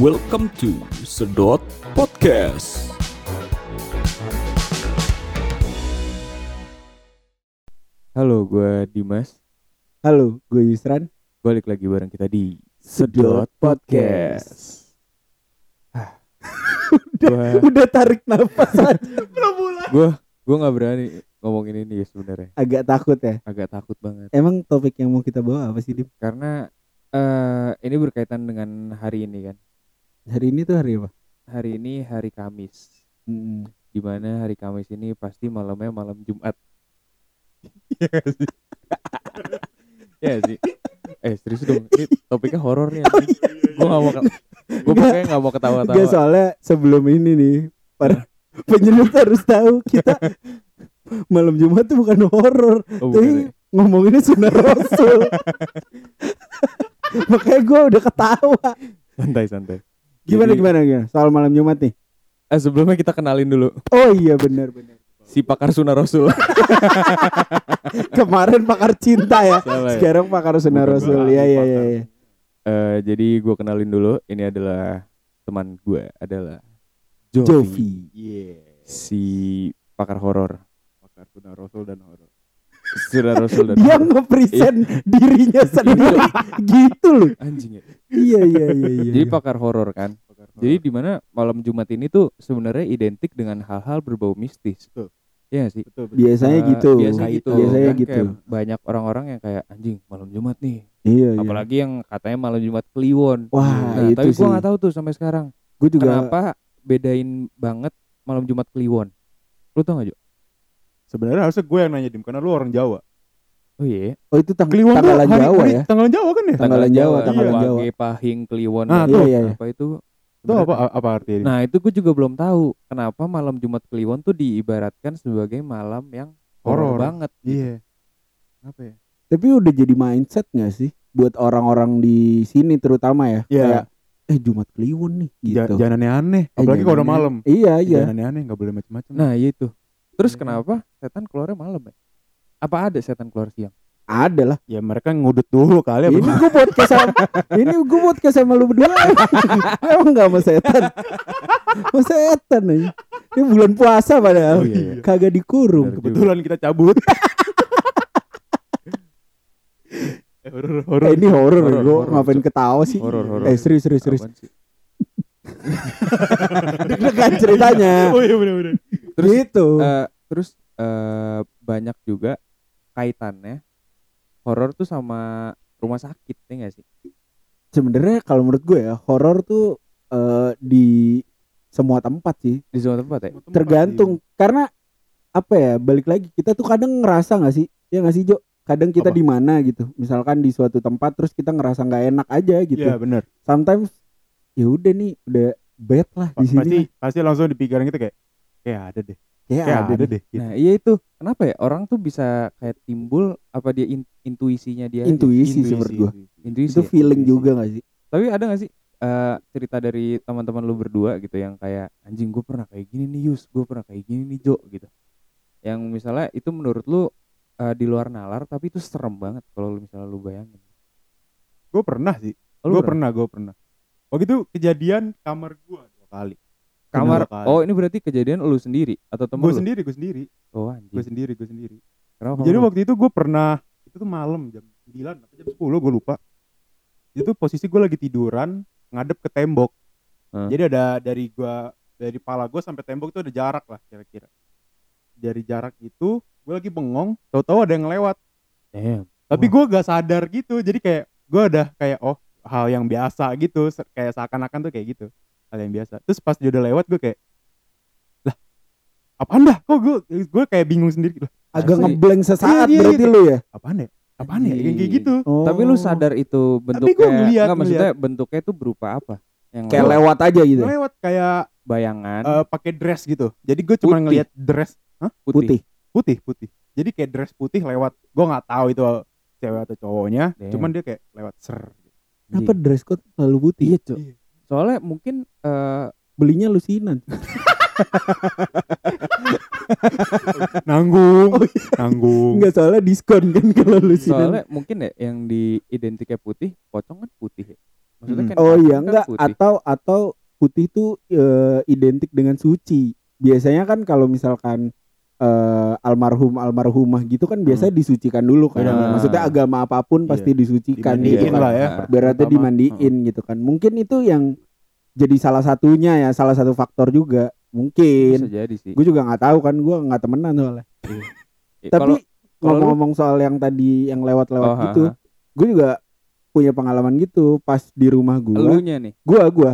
Welcome to Sedot Podcast. Halo, gue Dimas. Halo, gue Yusran. Balik lagi bareng kita di Sedot Podcast. Gua, Udah tarik nafas aja. Gue, gue nggak berani ngomongin ini ya sebenarnya. Agak takut ya. Agak takut banget. Emang topik yang mau kita bawa apa sih, Dim? Karena eh ini berkaitan dengan hari ini kan. Hari ini tuh hari apa? Hari ini hari Kamis. Hmm. Di mana hari Kamis ini pasti malamnya malam Jumat. Iya sih? Iya sih. Eh serius dong, ini topiknya horor nih. Gue gak mau, gue pokoknya gak mau ketawa-tawa. soalnya sebelum ini nih, para penyeluk harus tahu kita malam Jumat tuh bukan horor, Oh, tapi ya? ngomonginnya sunnah Rasul. Makanya gue udah ketawa. Santai santai. Gimana Jadi- gimana gimana? Soal malam Jumat nih. Eh sebelumnya kita kenalin dulu Oh iya benar benar. si pakar sunnah rasul. Kemarin pakar cinta ya. Salah ya? Sekarang pakar sunnah Bukan, Rasul. Iya iya iya. iya. Eh, jadi gue kenalin dulu. Ini adalah teman gue adalah Jovi, Jovi. si pakar horor. Pakar sunnah rasul dan horor. Sunnah rasul dan Dia ngepresent dirinya sendiri gitu loh. Anjing ya. Iya iya iya iya. Jadi iya. pakar horor kan. Jadi di mana malam Jumat ini tuh sebenarnya identik dengan hal-hal berbau mistis. Betul. Iya sih. betul betul. biasanya Eh, gitu. Biasanya gitu. Biasanya Kan gitu. banyak orang-orang yang kayak anjing malam Jumat nih. Iya iya. Apalagi yang katanya malam Jumat Kliwon. Wah, Nah, itu tapi sih. gua nggak tahu tuh sampai sekarang. Gue juga Kenapa bedain banget malam Jumat Kliwon? Lu tau gak Jo? Sebenarnya harusnya gue yang nanya Dim karena lu orang Jawa. Oh iya. Oh itu tang Kliwon tanggalan hari- Jawa hari- ya. Tanggalan Jawa kan ya? Tanggalan Jawa, tanggalan Iya. Jawa. Wage, Pahing, Kliwon. Nah, apa- tuh. Iya, iya. Apa itu? Itu apa apa artinya? Nah itu gue juga belum tahu kenapa malam Jumat Kliwon tuh diibaratkan sebagai malam yang horor banget. Iya. Apa ya? Tapi udah jadi mindset gak sih buat orang-orang di sini terutama ya. Iya. Kayak eh Jumat Kliwon nih Ja- gitu. Jangan aneh-aneh, Eh, apalagi kalau udah malam. Iya iya. Jangan aneh-aneh, enggak boleh macam-macam. Nah iya itu. Terus Iya. kenapa setan keluarnya malam ya? Apa ada setan keluar siang? Ada lah. ya mereka ngudut dulu kali ya. Ini gue podcast sama ini gue podcast sama lu berdua. Emang gak sama setan? Sama setan aja. Ini bulan puasa padahal. Oh, iya, iya. Kagak dikurung. Benar. Kebetulan kita cabut. Eh, horor, horor. Eh, ini horor Horor, gue ngapain Cok. ketawa sih? Horor horor. Eh serius serius serius. Deg-degan ceritanya. Oh iya benar-benar. Terus, gitu. Eh, terus eh, banyak juga kaitannya horor tuh sama rumah sakit ya gak sih? Sebenarnya kalau menurut gue ya horor tuh eh, di semua tempat sih. Di semua tempat ya? Tergantung karena apa ya? Balik lagi kita tuh kadang ngerasa nggak sih? Ya nggak sih Jo? Kadang kita di mana gitu. Misalkan di suatu tempat terus kita ngerasa nggak enak aja gitu. Iya benar. Sometimes ya udah nih udah bad lah di sini. Pasti pasti langsung di pikiran kita kayak kayak ada deh. Kayak Kayak ada ada deh. gitu. Nah iya itu kenapa ya orang tuh bisa kayak timbul apa dia in- intuisinya dia? Intuisi sih menurut gue. intuisi Itu ya? feeling Intuisi. juga gak sih? tapi ada gak sih eh, cerita dari teman-teman lu berdua gitu yang kayak anjing gue pernah kayak gini nih Yus gue pernah kayak gini nih Jo gitu yang misalnya itu menurut lu eh, di luar nalar tapi itu serem banget kalau misalnya lu bayangin Gue pernah sih. Oh, gue pernah, gue pernah. Waktu itu kejadian kamar gua dua kali. Kamar oh ini berarti kejadian lu sendiri atau temen gue sendiri, gue sendiri, oh anjing gue sendiri, gue sendiri. kenapa Jadi waktu itu gue pernah itu tuh malam jam 9 atau jam 10 gue lupa. Itu posisi gue lagi tiduran ngadep ke tembok. Hmm. Jadi ada dari gua dari pala gue sampai tembok itu ada jarak lah kira-kira. Dari jarak itu gue lagi bengong, tahu-tahu ada yang lewat. Damn. Tapi Wah. gue gak sadar gitu. Jadi kayak gue udah kayak oh hal yang biasa gitu, kayak seakan-akan tuh kayak gitu. Hal yang biasa. Terus pas dia udah lewat gue kayak lah apaan dah kok gue gue kayak bingung sendiri lah Agak Asli. ngeblank sesaat Iya, iya, berarti iya. lu ya? apaan ya apaan ya kayak gitu Oh. tapi lu sadar itu bentuknya gua ngeliat, nggak maksudnya bentuknya itu berupa apa yang kayak lewat? lewat aja gitu. ya? lewat kayak bayangan eh, pakai dress gitu jadi gue cuma Putih. ngelihat dress Hah? Putih. putih putih jadi kayak dress putih lewat gue nggak tahu itu cewek atau cowoknya Damn. cuman dia kayak lewat ser Anjing. Apa dress code selalu putih? iya Cuk. Iya. Soalnya mungkin eh, Belinya lusinan. nanggung nanggung Enggak soalnya diskon kan kalau lusinan. soalnya mungkin ya yang di identiknya putih pocong kan putih ya maksudnya kan Oh kan iya enggak putih. atau atau putih itu eh, identik dengan suci. Biasanya kan kalau misalkan eh, almarhum almarhumah gitu kan biasanya disucikan dulu kan. Benar. Maksudnya agama apa pun pasti disucikan Dimandiin gitu kan. lah ya. Berarti Pertama. dimandiin gitu kan. Mungkin itu yang jadi salah satunya ya, salah satu faktor juga. bisa Mungkin. jadi sih Gue juga nggak tahu kan, gue nggak temenan soalnya. Eh, Tapi ngomong-ngomong soal yang tadi yang lewat-lewat Oh, gitu, gue juga punya pengalaman gitu pas di rumah gue. elunya nih gua gua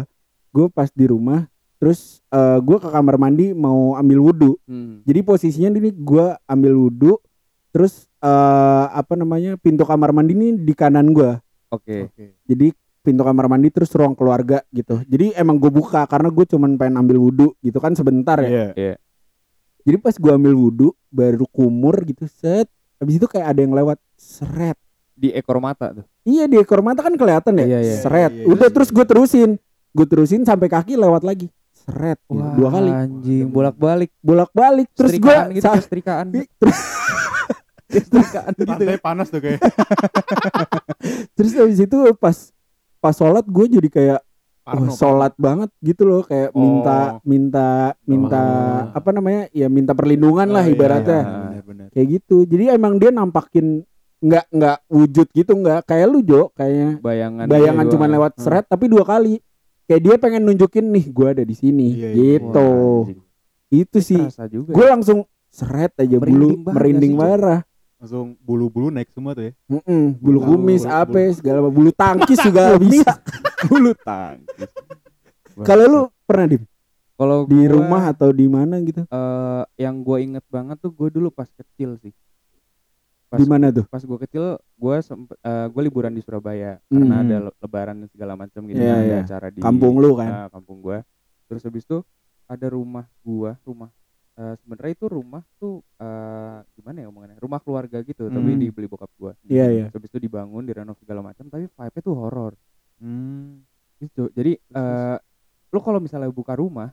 gua pas di rumah terus eh, gua ke kamar mandi mau ambil wudhu Hmm. jadi posisinya ini gua ambil wudhu terus eh, apa namanya pintu kamar mandi ini di kanan gua. Oke. Jadi pintu kamar mandi terus ruang keluarga gitu. Jadi emang gue buka karena gue cuman pengen ambil wudhu gitu kan sebentar ya. Iya. jadi pas gua ambil wudhu baru kumur gitu set. Habis itu kayak ada yang lewat seret. Di ekor mata tuh? Iya di ekor mata kan kelihatan ya? Iya, iya. seret. Iya, iya, udah iya. terus gue terusin. Gue terusin sampai kaki lewat lagi seret gitu, Wah, dua kali. anjing bolak balik bolak balik terus gue gitu kayak setrikaan. Terus setrikaan gitu Pantai panas tuh kayak. Terus habis itu pas pas sholat gue jadi kayak Parno, sholat banget gitu loh. Kayak minta Oh. minta minta Oh. apa namanya? Ya minta perlindungan lah Oh, iya, ibaratnya. iya. benar-benar. kayak gitu. Jadi emang dia nampakin nggak nggak wujud gitu nggak. Kayak lu Jo kayaknya. Bayangan bayangan cuma lewat Hmm. seret tapi dua kali kayak dia pengen nunjukin nih gue ada di sini. Iya, iya. gitu. Wah, itu sih. Gue langsung seret aja bulu Merinding banget merinding sih, marah. Langsung bulu-bulu naik semua tuh ya. Mm-mm, bulu Bulu- kumis bulu- apa segala macam. bulu tangkis juga bisa bulu tangkis. Kalau lu pernah di kalau di gua, rumah atau di mana gitu? Eh, yang gue inget banget tuh gue dulu pas kecil sih pas di mana tuh pas gue kecil gue sempet gue liburan di Surabaya karena Hmm. ada le- lebaran dan segala macam gitu Iya, kan, ada iya. acara di kampung lu kan eh, kampung gue terus habis itu ada rumah gua rumah eh, sebenarnya itu rumah tuh eh, gimana ya omongannya rumah keluarga gitu tapi Hmm. dibeli bokap gua Iya, iya. Terus habis itu dibangun direnov segala macam tapi vibe-nya tuh horor Hmm. gitu jadi eh lu kalau misalnya buka rumah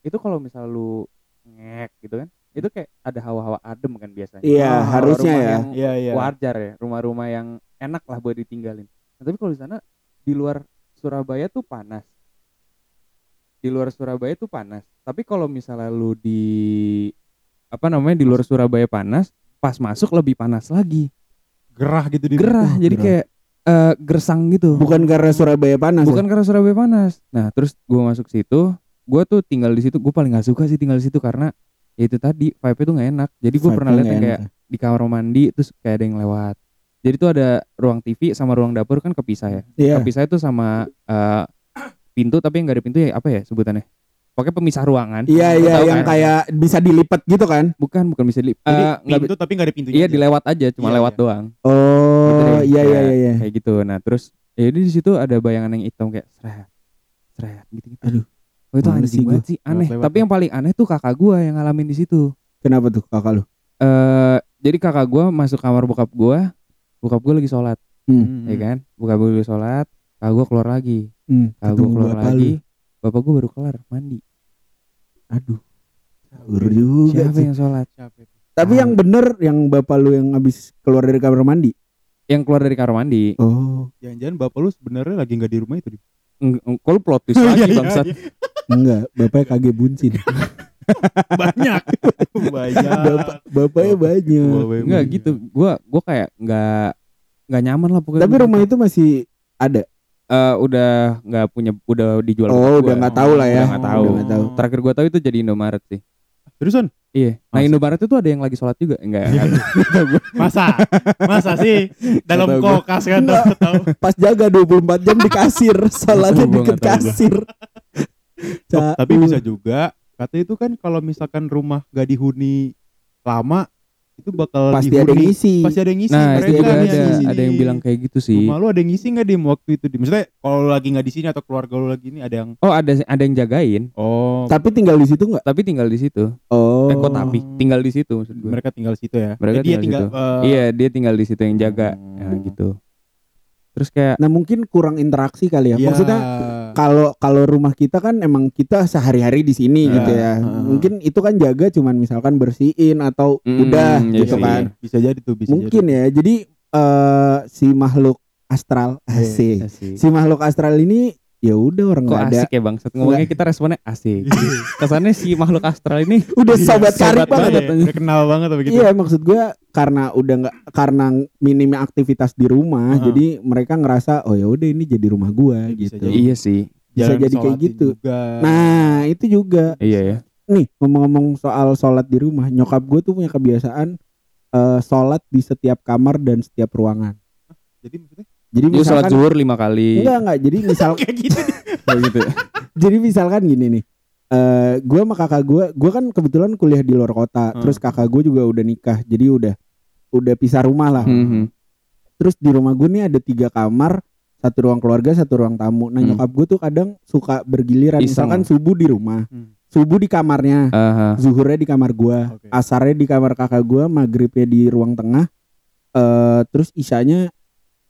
itu kalau misal lu ngek gitu kan itu kayak ada hawa-hawa adem kan biasanya. Iya, Kalau harusnya rumah ya. yang Iya, iya. wajar ya rumah-rumah yang enak lah buat ditinggalin. Nah, tapi kalau di sana di luar Surabaya tuh panas. Di luar Surabaya tuh panas. Tapi kalau misalnya lu di apa namanya di luar Surabaya panas pas masuk lebih panas lagi. Gerah gitu di gerah Oh, jadi gerah. kayak eh, gersang gitu. Bukan karena Surabaya panas bukan karena Surabaya panas. Nah terus gua masuk situ gua tuh tinggal di situ gue paling gak suka sih tinggal di situ karena ya itu tadi vibe tuh nggak enak. Jadi gue pernah lihat yang kayak di kamar mandi terus kayak ada yang lewat. Jadi tuh ada ruang TV sama ruang dapur kan kepisah ya? Iya. Kepisah itu sama eh, pintu tapi yang gak ada pintu ya apa ya sebutannya? Pokoknya pemisah ruangan. Iya iya yang kan? kayak bisa dilipat gitu kan? Bukan bukan bisa di Jadi eh, pintu tapi nggak ada pintunya. iya aja. dilewat aja cuma Iya, lewat iya. doang. Oh Gitu deh, iya iya kayak- iya iya. kayak gitu. Nah terus ya di situ ada bayangan yang hitam kayak seret seret gitu gitu Aduh, oh, itu anjing sih banget sih aneh. Lewat-lewat tapi ya. yang paling aneh tuh kakak gua yang ngalamin di situ. Kenapa tuh kakak lu? Eh jadi kakak gua masuk kamar bokap gua bokap gua lagi sholat. Hmm. ya kan? Bokap gua lagi sholat kakak gua keluar lagi. Hmm. kakak gua keluar bapak lagi lu. bapak gua baru kelar mandi. Aduh. Sahur juga siapa sih. yang sholat? Siapa itu? tapi yang bener yang bapak lu yang habis keluar dari kamar mandi? Yang keluar dari kamar mandi. Oh. Jangan-jangan bapak lu sebenarnya lagi nggak di rumah itu. Kalau plot twist lagi Iya, iya, bangsat? iya. Enggak bapaknya kagak buncin Banyak. Banyak. bapak bapaknya banyak Bapaknya enggak banyak. gitu gua gua kayak nggak nggak nyaman lah pokoknya tapi rumah itu masih ada Eh, udah nggak punya udah dijual oh udah nggak tahu lah ya nggak tahu. nggak tahu terakhir gua tahu itu jadi Indomaret sih Terusan? iya nah Masa? Indomaret itu ada yang lagi sholat juga enggak. Masa? Masa sih dalam kulkas kan tahu pas jaga 24 jam di kasir sholatnya gua. kasir Oh, tapi bisa juga kata itu kan kalau misalkan rumah gak dihuni lama itu bakal pasti ada yang dihuni ngisi. pasti ada yang ngisi. Nah Mereka ada yang ngisi ada yang bilang kayak gitu sih. Rumah lu ada yang ngisi nggak di waktu itu di maksudnya kalau lagi nggak di sini atau keluarga lu lagi ini ada yang oh ada ada yang jagain. Oh. Tapi tinggal di situ nggak? Tapi tinggal di situ. Oh. Eh kok tapi tinggal di situ maksud mereka tinggal situ ya? Mereka Eh, dia tinggal tinggal eh, iya dia tinggal di situ yang jaga. Oh. ya, gitu. Terus kayak nah mungkin kurang interaksi kali ya. Iya. maksudnya kalau kalau rumah kita kan emang kita sehari-hari di sini Iya, gitu ya heeh. mungkin itu kan jaga cuman misalkan bersihin atau Mm, udah iya gitu sih. kan bisa jadi tuh bisa mungkin jadi. ya jadi eh si makhluk astral asik. Asik. Si makhluk astral ini ya udah orang Kok nggak ada. asik ya bang? Ngomongnya kita responnya asik. Kesannya si makhluk astral ini Udah sobat sobat karib banget. banget. Udah kenal banget apa gitu. Iya maksud gua karena udah nggak karena minimnya aktivitas di rumah, Heeh. jadi mereka ngerasa oh ya udah ini jadi rumah gua Ya, bisa gitu. jadi. Iya sih. bisa jadi kayak gitu. Juga. Nah itu juga Iya ya. nih ngomong-ngomong soal sholat di rumah, nyokap gue tuh punya kebiasaan eh, sholat di setiap kamar dan setiap ruangan. jadi maksudnya Jadi Dia sholat misalkan zuhur lima kali. enggak enggak, jadi misal kayak gitu. Kayak gitu. ya. jadi misalkan gini nih. eh gue sama kakak gue, gue kan kebetulan kuliah di luar kota, Hmm. terus kakak gue juga udah nikah, jadi udah udah pisah rumah lah. Mhm. Terus di rumah gue nih ada tiga kamar, satu ruang keluarga, satu ruang tamu. Nah Hmm. nyokap gue tuh kadang suka bergiliran, Iseng. misalkan subuh di rumah, Hmm. subuh di kamarnya, Aha. zuhurnya di kamar gua, Oke. asarnya di kamar kakak gua, maghribnya di ruang tengah, eh terus isanya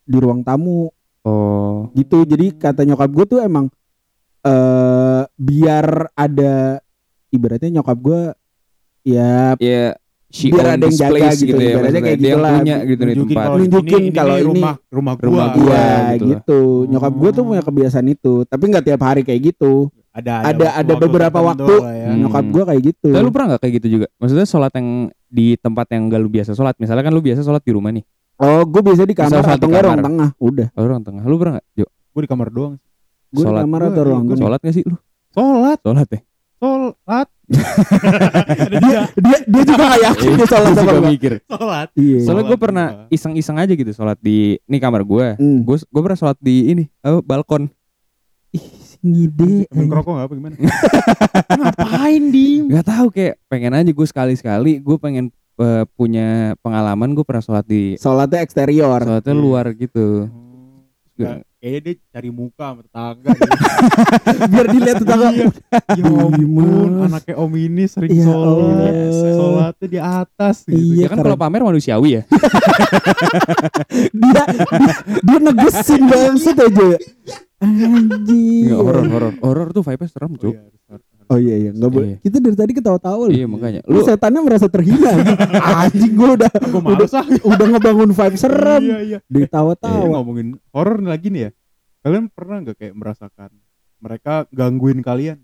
di ruang tamu Oh. gitu. Jadi kata nyokap gua tuh emang eh biar ada ibaratnya nyokap gua ya Ya she Biar ada yang jaga gitu, gitu ya. ibaratnya maksudnya. kayak Dia yang gitulah. punya gitu nih Nunjukin tempat. kalau Nunjukin ini, kalau ini ini rumah rumah gua. rumah iya gua gitu. gitu lah. Nyokap gua tuh punya kebiasaan itu, tapi nggak tiap hari kayak gitu. Ada Ada ada waktu-waktu beberapa waktu lah ya. Hmm. nyokap gua kayak gitu. Tapi lu pernah gak kayak gitu juga? Maksudnya sholat yang di tempat yang gak lu biasa sholat. Misalnya kan lu biasa sholat di rumah nih. Oh, gua biasa di kamar atau di enggak ruang tengah. Udah. Oh, ruang tengah. Lu pernah gak? Jo, Gua di kamar doang. Gua di kamar atau ruang gua tengah. sholat gak sih lu? Sholat, Sholat ya? sholat. dia dia dia juga gak yakin dia sholat sama gua. mikir. Sholat. Iya. Soalnya gue pernah iseng-iseng aja gitu sholat di ini kamar gue. Hmm. Gue gue pernah sholat di ini apa balkon. Ih, ngide. Ngerokok nggak apa gimana? Ngapain di? Gak tahu kayak pengen aja gue sekali-sekali gue pengen eh, punya pengalaman gue pernah sholat di Sholatnya eksterior. sholatnya Iya. luar gitu. Nggak, Kayaknya dia cari muka sama tetangga. Biar dilihat tetangga. Iya. ya ampun, anaknya Om ini sering Ya sholat, sholatnya di atas gitu. Iya, ya kan keren. kalau pamer manusiawi ya. dia, dia dia negesin banget aja. Anjing. Enggak horor horor. Horor tuh vibe serem, Oh, Cuk. iya. Oh iya iya, enggak boleh. Iya. Kita dari tadi ketawa-tawa loh. Iya makanya. Lu setannya merasa terhina. Anjing gua udah Gua udah, ah. udah ngebangun vibe serem. Iya, iya. Eh, Ditawa-tawa. ngomongin horor lagi nih ya. Kalian pernah nggak kayak merasakan mereka gangguin kalian?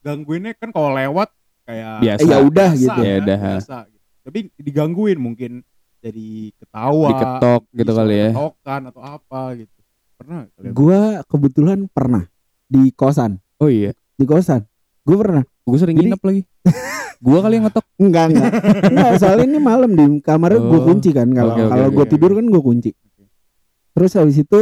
Gangguinnya kan kalau lewat kayak Biasa. Ya udah gitu. Ya udah. biasa. gitu. Tapi digangguin mungkin jadi ketawa, Diketok gitu kali ya. Ketokan atau apa gitu. Pernah nggak kalian? Gua kebetulan pernah di kosan. Oh iya. Di kosan. Gue pernah. Gue sering Jadi- nginep lagi. Gua kali yang ngetok. Enggak enggak. enggak, soalnya ini malam di kamarnya gue Oh. kunci kan. Kalau Oke, oke, kalau gue oke. tidur kan gue kunci. Terus habis itu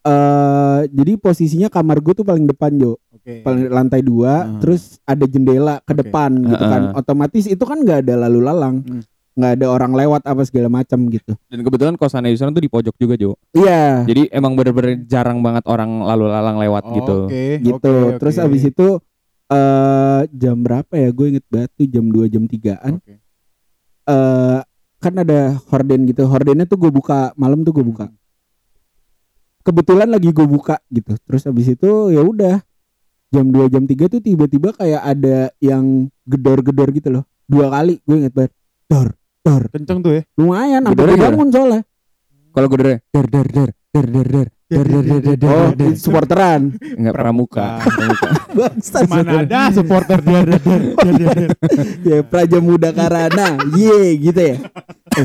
eh jadi posisinya kamar gue tuh paling depan Jo, Oke. paling lantai dua. Hmm. Terus ada jendela ke Oke. depan gitu kan. Heeh. Otomatis itu kan nggak ada lalu lalang, Hmm. nggak ada orang lewat apa segala macam gitu. Dan kebetulan kosannya sana tuh di pojok juga, Jo. Iya. Jadi emang bener-bener jarang banget orang lalu lalang lewat gitu. Oke, gitu. oke, Terus habis itu eh jam berapa ya? Gue inget banget tuh jam 2 jam 3-an. Oke. eh kan ada horden gitu. Hordennya tuh gue buka malam tuh gue buka. Kebetulan lagi gue buka gitu. Terus habis itu ya udah jam 2 jam 3 tuh tiba-tiba kayak ada yang gedor-gedor gitu loh. Dua kali gue inget banget. Dor, dor. Kenceng tuh ya. Lumayan sampai Gedornya bangun soalnya. Kalau gue der der der der der der der der der der der der Oh, der. supporteran. Enggak pramuka. Pramuka. Bangsat. Mana ada supporter dia ya Praja Muda Karana. Ye gitu ya.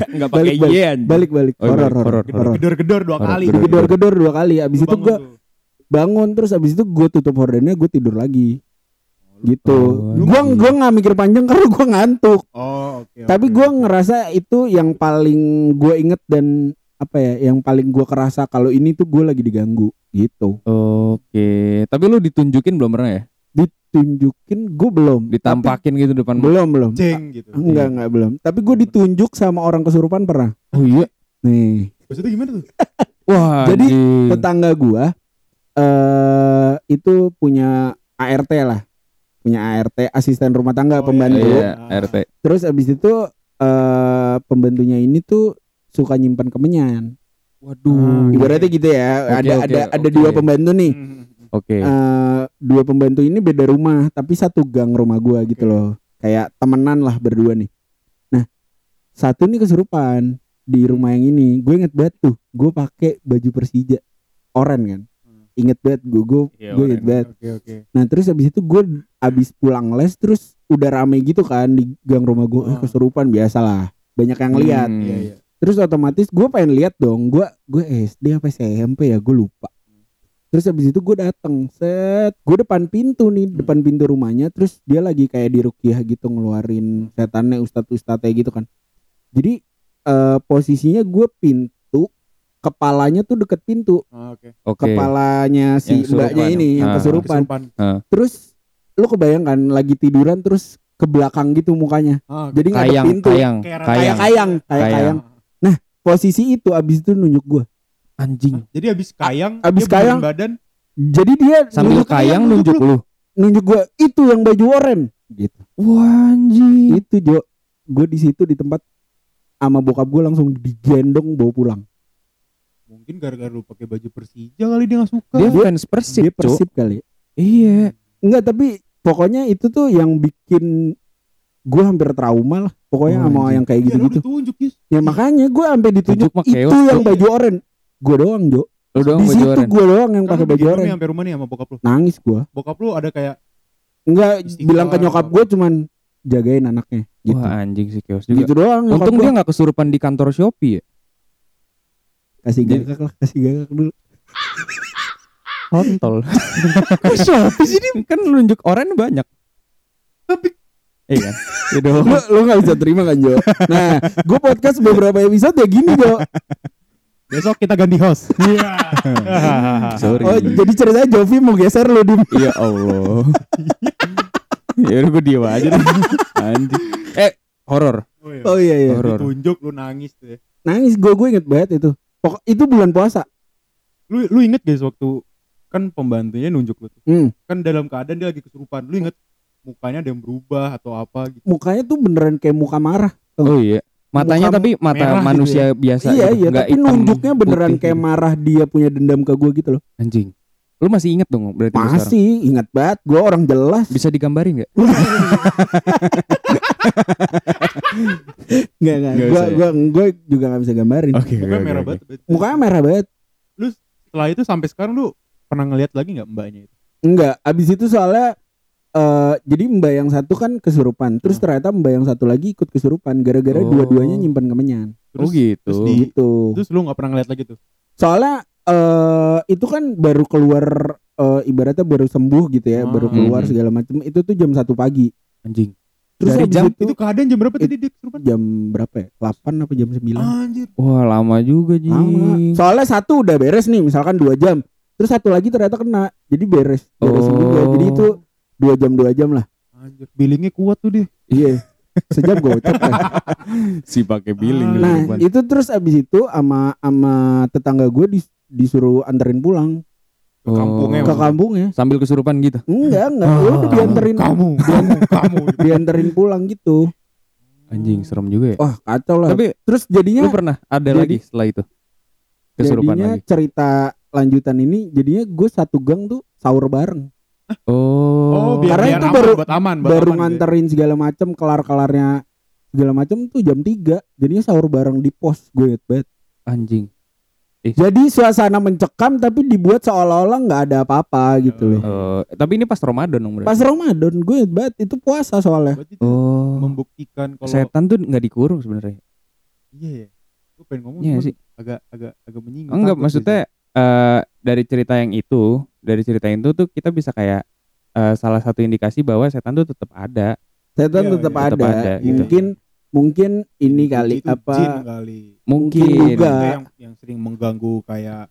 Enggak Balik, pakai balik. yen. Balik balik. Oh, Horor balik. horor. Horor, gedor-gedor dua kali. gedor. Gedor-gedor dua kali. Abis itu gue tuh. bangun terus abis itu gue tutup hordennya gue tidur lagi gitu Oh, gua gitu. gua nggak mikir panjang karena gua ngantuk Oh, oke. tapi oke, gua ngerasa itu yang paling gua inget dan apa ya yang paling gua kerasa kalau ini tuh gua lagi diganggu gitu Oke, tapi lu ditunjukin belum pernah ya? ditunjukin gua belum Ditampakin gitu depan Tapi- belum belum ceng gitu. enggak enggak belum tapi gua ditunjuk sama orang kesurupan pernah Oh iya. nih Maksudnya gimana tuh? Wah, Jadi, anjing. tetangga gua eh itu punya ART lah punya ART asisten rumah tangga Oh, pembantu Iya, RT. Terus abis itu eh pembantunya ini tuh suka nyimpan kemenyan. Waduh. Ibaratnya gitu ya. Oke, ada oke, ada ada oke. dua pembantu nih. Hmm. Oke. Eh dua pembantu ini beda rumah, tapi satu gang rumah gua gitu loh. Kayak temenan lah berdua nih. Nah, satu nih kesurupan. di rumah yang ini gue inget banget tuh gue pakai baju Persija oranye kan Hmm. inget banget gue gue Iya, gue inget banget Oke oke. nah terus abis itu gue abis pulang les terus udah rame gitu kan di gang rumah gue eh, Ah. kesurupan biasalah banyak yang lihat Hmm. Iya iya. Terus otomatis gue pengen lihat dong gue gue SD apa SMP ya gue lupa terus abis itu gue dateng set gue depan pintu nih Hmm. depan pintu rumahnya terus dia lagi kayak di rukiah gitu ngeluarin setannya ustadz ustadznya gitu kan jadi eh, posisinya gue pintu kepalanya tuh deket pintu Ah, Oke. Oke. kepalanya si Yang mbaknya ini yang Ah. kesurupan Kesurupan. terus lu kebayangkan lagi tiduran terus ke belakang gitu mukanya Ah, jadi ngadep Kayang, pintu kayang, Kayak kayak kayang. kayang kayak Kayang. Posisi itu abis itu nunjuk gue Anjing. Jadi abis kayang, Abis kayang. badan. jadi dia Sambil nunjuk, kayang nunjuk nunjuk lu. nunjuk gue itu yang baju oranye gitu Wah, anjing. itu Jo gue di situ di tempat sama bokap gue langsung digendong bawa pulang Mungkin gara-gara lu pakai baju Persija kali dia gak suka. Dia fans Persib, dia persib kali Iya. enggak tapi pokoknya itu tuh yang bikin gue hampir trauma lah pokoknya Oh, sama yang kayak Iya, gitu-gitu ditunjuk, Yus. ya makanya gue sampai ditunjuk Tunjuk itu chaos, yang baju oranye gue doang Jo Lu doang di baju situ gue doang yang Kan pakai baju nih sampai rumah nih sama bokap lu. nangis gue Bokap lu ada kayak enggak bilang ke nyokap gue cuman jagain anaknya gitu Wah, anjing sih chaos juga. gitu doang Untung dia nggak kesurupan di kantor Shopee ya. kasih gagak lah kasih gagak dulu Kontol. Kok Shopee sih kan nunjuk oranye banyak. Tapi Iya kan? Iya dong. lu lu gak bisa terima kan Jo nah gue podcast beberapa episode ya gini Jo besok kita ganti host. Iya. Sorry. oh jadi ceritanya Jovi mau geser lu di Ya Allah. ya udah gue diem aja deh. Anjing. Eh, horor. Oh, iya. oh iya iya Horor. Ditunjuk lu nangis tuh ya. nangis gue gue inget banget itu pokok itu bulan puasa Lu lu inget guys waktu kan pembantunya nunjuk lu tuh. hmm. Kan dalam keadaan dia lagi kesurupan. Lu inget mukanya ada yang berubah atau apa gitu. mukanya tuh beneran kayak muka marah Oh iya. Matanya Muka tapi mata gitu manusia biasa iya gitu. iya Nggak tapi hitam nunjuknya beneran putih kayak gitu. marah dia punya dendam ke gue gitu loh anjing. Lu masih inget dong berarti masih ingat banget gue orang jelas Bisa digambarin gak? nggak nggak Nggak gue ya? gue gue juga nggak bisa gambarin Oke. Mukanya merah banget. berarti. mukanya merah banget Lu setelah itu sampai sekarang lu pernah ngeliat lagi nggak mbaknya itu? Enggak, abis itu soalnya eh jadi mbak yang satu kan kesurupan, terus Hmm. ternyata mbak yang satu lagi ikut kesurupan gara-gara Oh. dua-duanya nyimpan kemenyan. Oh Terus, gitu. terus di- Gitu. terus lu nggak pernah ngeliat lagi tuh? Soalnya eh itu kan baru keluar eh, ibaratnya baru sembuh gitu ya, Ah. baru keluar Hmm. segala macam. Itu tuh jam satu pagi. Anjing. Terus Dari jam itu, Itu keadaan jam berapa tadi dia kesurupan? jam berapa ya? 8 apa jam 9? Anjir. Wah lama juga Ji. Lama. Soalnya satu udah beres nih, misalkan dua jam. Terus satu lagi ternyata kena. Jadi beres, beres Oh. juga. Jadi itu dua jam dua jam lah. Anjir. Billingnya kuat tuh dia. Iya. Sejam gocap kan. Si pakai billing. Ah, Nah kesurupan. itu terus abis itu ama ama tetangga gue dis- disuruh anterin pulang Ke kampungnya. ke kampungnya. sambil kesurupan gitu. Enggak enggak, ya udah dianterin Kamu, kamu, kamu. dianterin pulang gitu. Anjing serem juga ya. Wah kacau lah. Tapi terus lu jadinya pernah ada jadi- lagi setelah itu kesurupan jadinya lagi. cerita lanjutan ini jadinya gue satu gang tuh sahur bareng. Oh. Oh, biar, Karena biar itu aman, baru- buat aman, buat Baru aman gitu nganterin segala macem kelar kelarnya segala macem tuh jam 3 Jadinya sahur bareng di pos gue inget banget. anjing. Jadi suasana mencekam tapi dibuat seolah-olah nggak ada apa-apa gitu loh. Eh, tapi ini pas Ramadan dong berarti. Pas Ramadan gue inget banget itu puasa soalnya. Berarti itu Oh. membuktikan kalau Setan tuh nggak dikurung sebenarnya. iya ya. Gue pengen ngomong Iya cuman sih. agak agak agak menyinggung. Enggak, maksudnya eh dari cerita yang itu, dari cerita itu tuh kita bisa kayak eh, salah satu indikasi bahwa setan tuh tetap ada. Setan Iya, tetap iya. ada. Tetap ada, gitu. Mungkin mungkin ini kali Itu apa jin kali. Mungkin. juga. Itu yang yang sering mengganggu kayak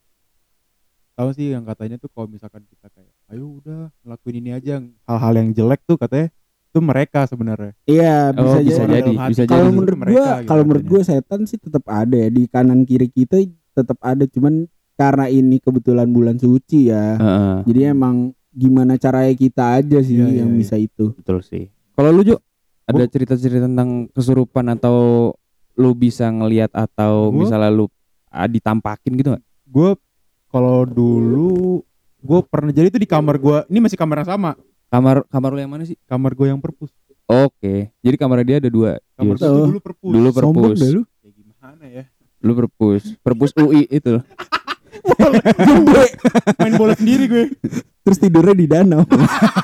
tahu sih yang katanya tuh kalau misalkan kita kayak ayo udah ngelakuin ini aja hal-hal yang jelek tuh katanya itu mereka sebenarnya Iya bisa, Oh, bisa jadi. jadi, bisa Kalau jadi. menurut mereka gua, gitu kalau menurut gua setan sih tetap ada ya di kanan kiri kita tetap ada cuman karena ini kebetulan bulan suci ya. Heeh, Jadi emang gimana caranya kita aja sih Iya, yang iya, bisa itu. betul sih. Kalau lu Ju, ada cerita-cerita tentang kesurupan atau lu bisa ngelihat atau Gua- misalnya lu ah, ditampakin gitu nggak? gue kalau dulu gue pernah jadi itu di kamar gue ini masih kamar yang sama Kamar kamar lu yang mana sih? kamar gue yang perpus Oke, jadi kamar dia ada dua. kamar Yes. gue dulu perpus Dulu Sombong perpus. dah lu. ya gimana ya Lu perpus, perpus UI itu. loh. Gede. main bola sendiri gue Terus tidurnya di danau.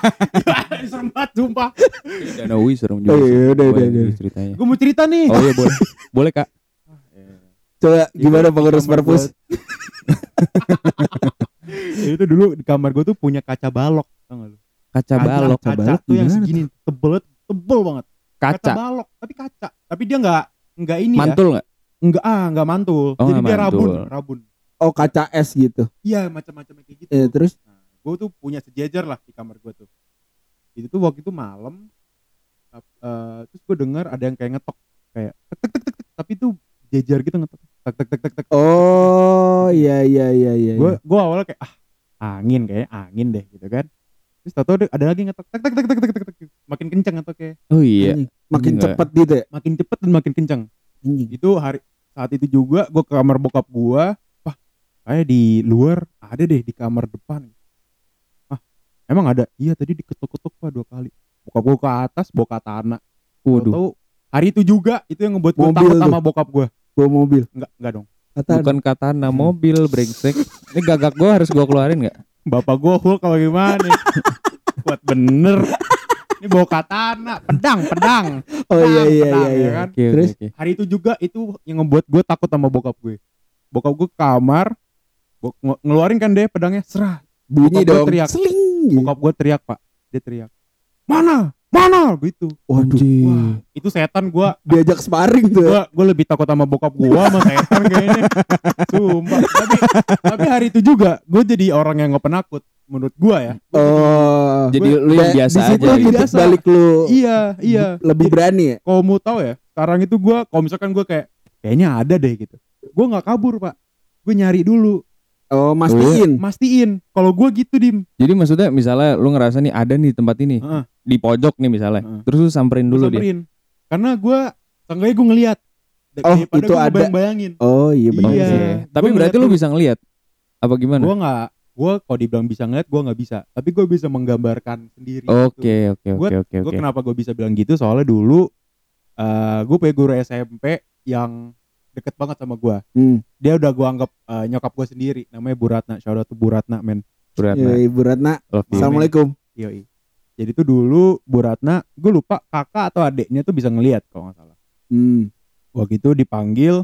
serem banget sumpah Danau UI serem Oh juga. sih. iya, udah, udah, udah. ceritanya. gue mau cerita nih Oh iya boleh. Boleh Kak. Coba gimana pengurus kamar perpus? gua- Ya, itu dulu di kamar gue tuh punya kaca balok tau gak lu Kaca balok. Kaca kaca balok tuh yang segini tebel tebel banget Kaca. balok tapi kaca tapi dia nggak nggak ini Mantul nggak? ya nggak ah nggak mantul Oh, jadi dia rabun mantul. rabun Oh kaca es gitu. iya macam-macam kayak gitu Eh terus Nah, gue tuh punya sejajar lah di kamar gue tuh. Itu tuh waktu itu malam, eh, terus gue dengar ada yang kayak ngetok kayak tek tek tek tek, tek, tapi tuh jejer gitu ngetok tek tek tek tek tek. Oh iya iya iya iya. Gue gue awalnya kayak ah angin kayaknya angin deh gitu kan. Terus tau ada, ada lagi ngetok tek tek tek tek tek tek, tek. makin kencang ngetoknya, Oh iya. Anjing. Makin Enggak. cepet gitu ya. makin cepet dan makin kencang. Anjing. Itu hari saat itu juga gue ke kamar bokap gue, kayak di luar ada deh di kamar depan. Ah emang ada? Iya tadi diketuk-ketuk pak dua kali. Bokap gue ke atas, bawa katana. Waduh. Tahu hari itu juga itu yang ngebuat gue takut sama bokap gue. Bawa mobil. Enggak, enggak dong. Kata Bukan katana mobil brengsek. Ini gagak gua harus gua keluarin nggak? Bapak gue Hulk kalau gimana? Kuat bener. Ini bawa katana, pedang, pedang. Oh iya Pedang, iya pedang, iya ya iya. kan? Oke Terus? oke. Hari itu juga itu yang ngebuat gue takut sama bokap gue. Bokap gue ke kamar, nge- ngeluarin kan deh pedangnya, serah. Bunyi Bokap gua dong. teriak. Seling. Bokap gue teriak pak, dia teriak. Mana? Mana? Gitu. Waduh. Wah, itu setan gue Diajak sparring tuh. ya. gua gue lebih takut sama bokap gua sama setan kayaknya sumpah tapi tapi hari itu juga gue jadi orang yang nggak penakut menurut gua ya Oh. Jadi lu yang biasa di situ aja. gitu. Biasa. balik lu iya iya lebih berani ya. kalau mau tahu ya sekarang itu gua kalau misalkan gua kayak kayaknya ada deh gitu gua nggak kabur pak gue nyari dulu Oh, mastiin. mastiin kalau gua gitu dim Jadi maksudnya misalnya lu ngerasa nih ada nih tempat ini Heeh. di pojok nih misalnya. Heeh. Terus lu samperin Gua dulu dia. samperin. karena gua seenggaknya gua ngeliat Oh, itu gua ada. ngebayang-bayangin Oh, iya benar. Iya. Oke. Tapi Gua berarti lu bisa ngelihat apa gimana? gua nggak gua kalau dibilang bisa ngeliat gua nggak bisa tapi gua bisa menggambarkan sendiri gitu. Oke oke oke oke gue kenapa gue bisa bilang gitu soalnya dulu eh gue punya guru SMP yang deket banget sama gue Hmm. dia udah gue anggap eh, nyokap gue sendiri namanya Bu Ratna shout out to Bu Ratna men Berat Ya, Ibu Ratna. Love. Assalamualaikum. Yoi. jadi tuh dulu Bu Ratna gue lupa kakak atau adeknya tuh bisa ngelihat kalau nggak salah Hmm. waktu itu dipanggil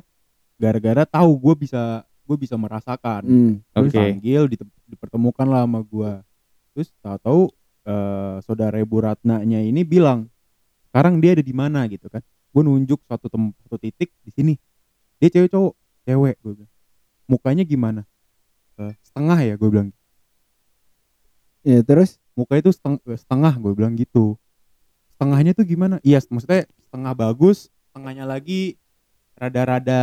gara-gara tahu gue bisa gue bisa merasakan Hmm. Oke. Terus dipanggil dite- dipertemukan lah sama gue terus tahu-tahu eh, saudara Bu Ratnanya ini bilang sekarang dia ada di mana gitu kan gue nunjuk suatu tem satu titik di sini dia cewek cowok cewek gue bilang. Mukanya gimana? "Eh, setengah ya gue bilang. Ya, terus? Muka itu seteng- eh, setengah gue bilang gitu. Setengahnya tuh gimana? Iya maksudnya setengah bagus setengahnya lagi rada-rada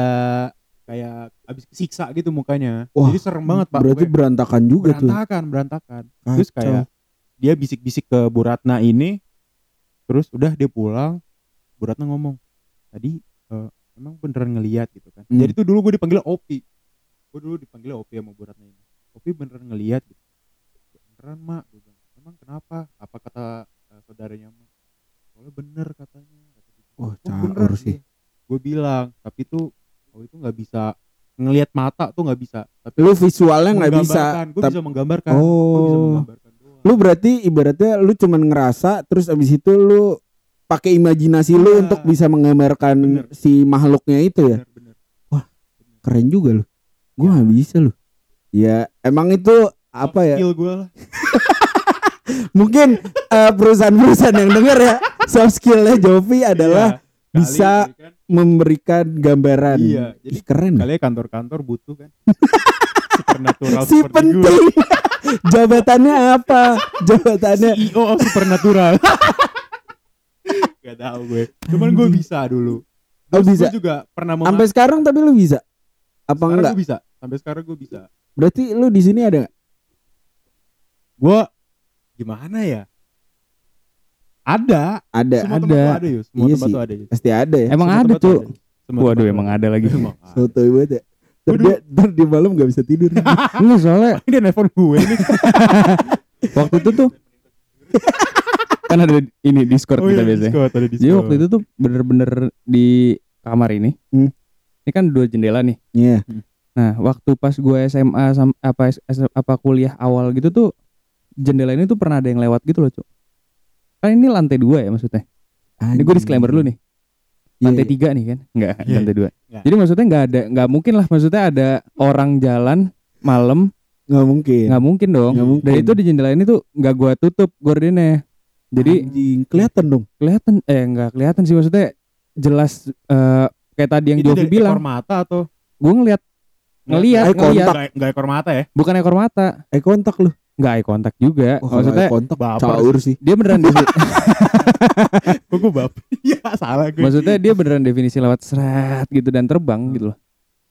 kayak abis kesiksa gitu mukanya. Wah, jadi serem banget pak berarti Pokoknya. berantakan juga tuh. berantakan berantakan. Terus Kacau. kayak dia bisik-bisik ke Bu Ratna ini terus udah dia pulang Bu Ratna ngomong tadi eh, emang beneran ngeliat gitu kan Hmm. jadi tuh dulu gue dipanggil Opi gue dulu dipanggil Opi sama Bu Ratna ini Opi beneran ngeliat gitu beneran mak gue bilang emang kenapa apa kata eh, saudaranya mak soalnya bener katanya kata. Wah, "Oh, caur sih. gue bilang tapi tuh oh itu nggak bisa ngelihat mata tuh nggak bisa tapi Lu visualnya nggak bisa. gue bisa menggambarkan gue bisa Oh. menggambarkan doang. Lu berarti ibaratnya lu cuman ngerasa terus abis itu lu pakai imajinasi lu Iya. untuk bisa menggambarkan Bener. si makhluknya itu ya. bener, bener. Keren juga lu. Gua Ya. nggak bisa lu. Ya, emang itu apa ya? skill gue lah Mungkin eh, perusahaan-perusahaan yang denger ya, soft skillnya Jovi adalah Iya. Bisa kan, memberikan gambaran. Iya, jadi Ih, keren. kali ya kantor-kantor butuh kan supernatural Si penting. Jabatannya apa? Jabatannya CEO of supernatural gak tahu gue cuman gue bisa dulu Oh, Terus bisa. gue juga pernah mau sampai sekarang tapi lu bisa. Apa sekarang enggak? gue bisa sampai sekarang gue bisa Berarti lu di sini ada nggak? gue gimana ya ada Ada. semua ada. ada Yus semua Iya tempat sih. tuh ada Yus. Pasti ada ya. Emang Semua ada tuh Waduh emang tuh ada lagi. Emang ada. Sotoy banget ya. Ntar dia, ntar malam gak bisa tidur. Enggak soalnya dia nelfon gue nih waktu itu tuh kan ada ini Discord oh kita iya biasanya. Discord, ada Jadi Discord. waktu itu tuh bener-bener di kamar ini Hmm. Ini kan dua jendela nih. Iya. Nah, waktu pas gue SMA sam- apa apa kuliah awal gitu tuh jendela ini tuh pernah ada yang lewat gitu loh, Cuk. Kan ini lantai dua ya maksudnya. Ini gue disclaimer dulu nih. Lantai Iya. tiga nih kan? Enggak, Iya. lantai dua. Nggak. Jadi maksudnya nggak ada, nggak mungkin lah. Maksudnya ada orang jalan malam, Nggak mungkin. nggak mungkin dong. Nggak mungkin. Dan itu di jendela ini tuh nggak gua tutup gordennya. Jadi Anjing, kelihatan dong. kelihatan, eh nggak kelihatan sih maksudnya jelas eh, kayak tadi yang Itu Jovi bilang. ekor mata atau Gue ngeliat, ngeliat, Eye ngeliat. contact. Nggak, nggak ekor mata ya? Bukan ekor mata, Eye kontak lu. nggak eye contact juga. Kalau maksudnya eye kontak caur sih. dia beneran defi- Kok gue bab? Iya salah gue. maksudnya dia beneran definisi lewat serat gitu dan terbang gitu loh.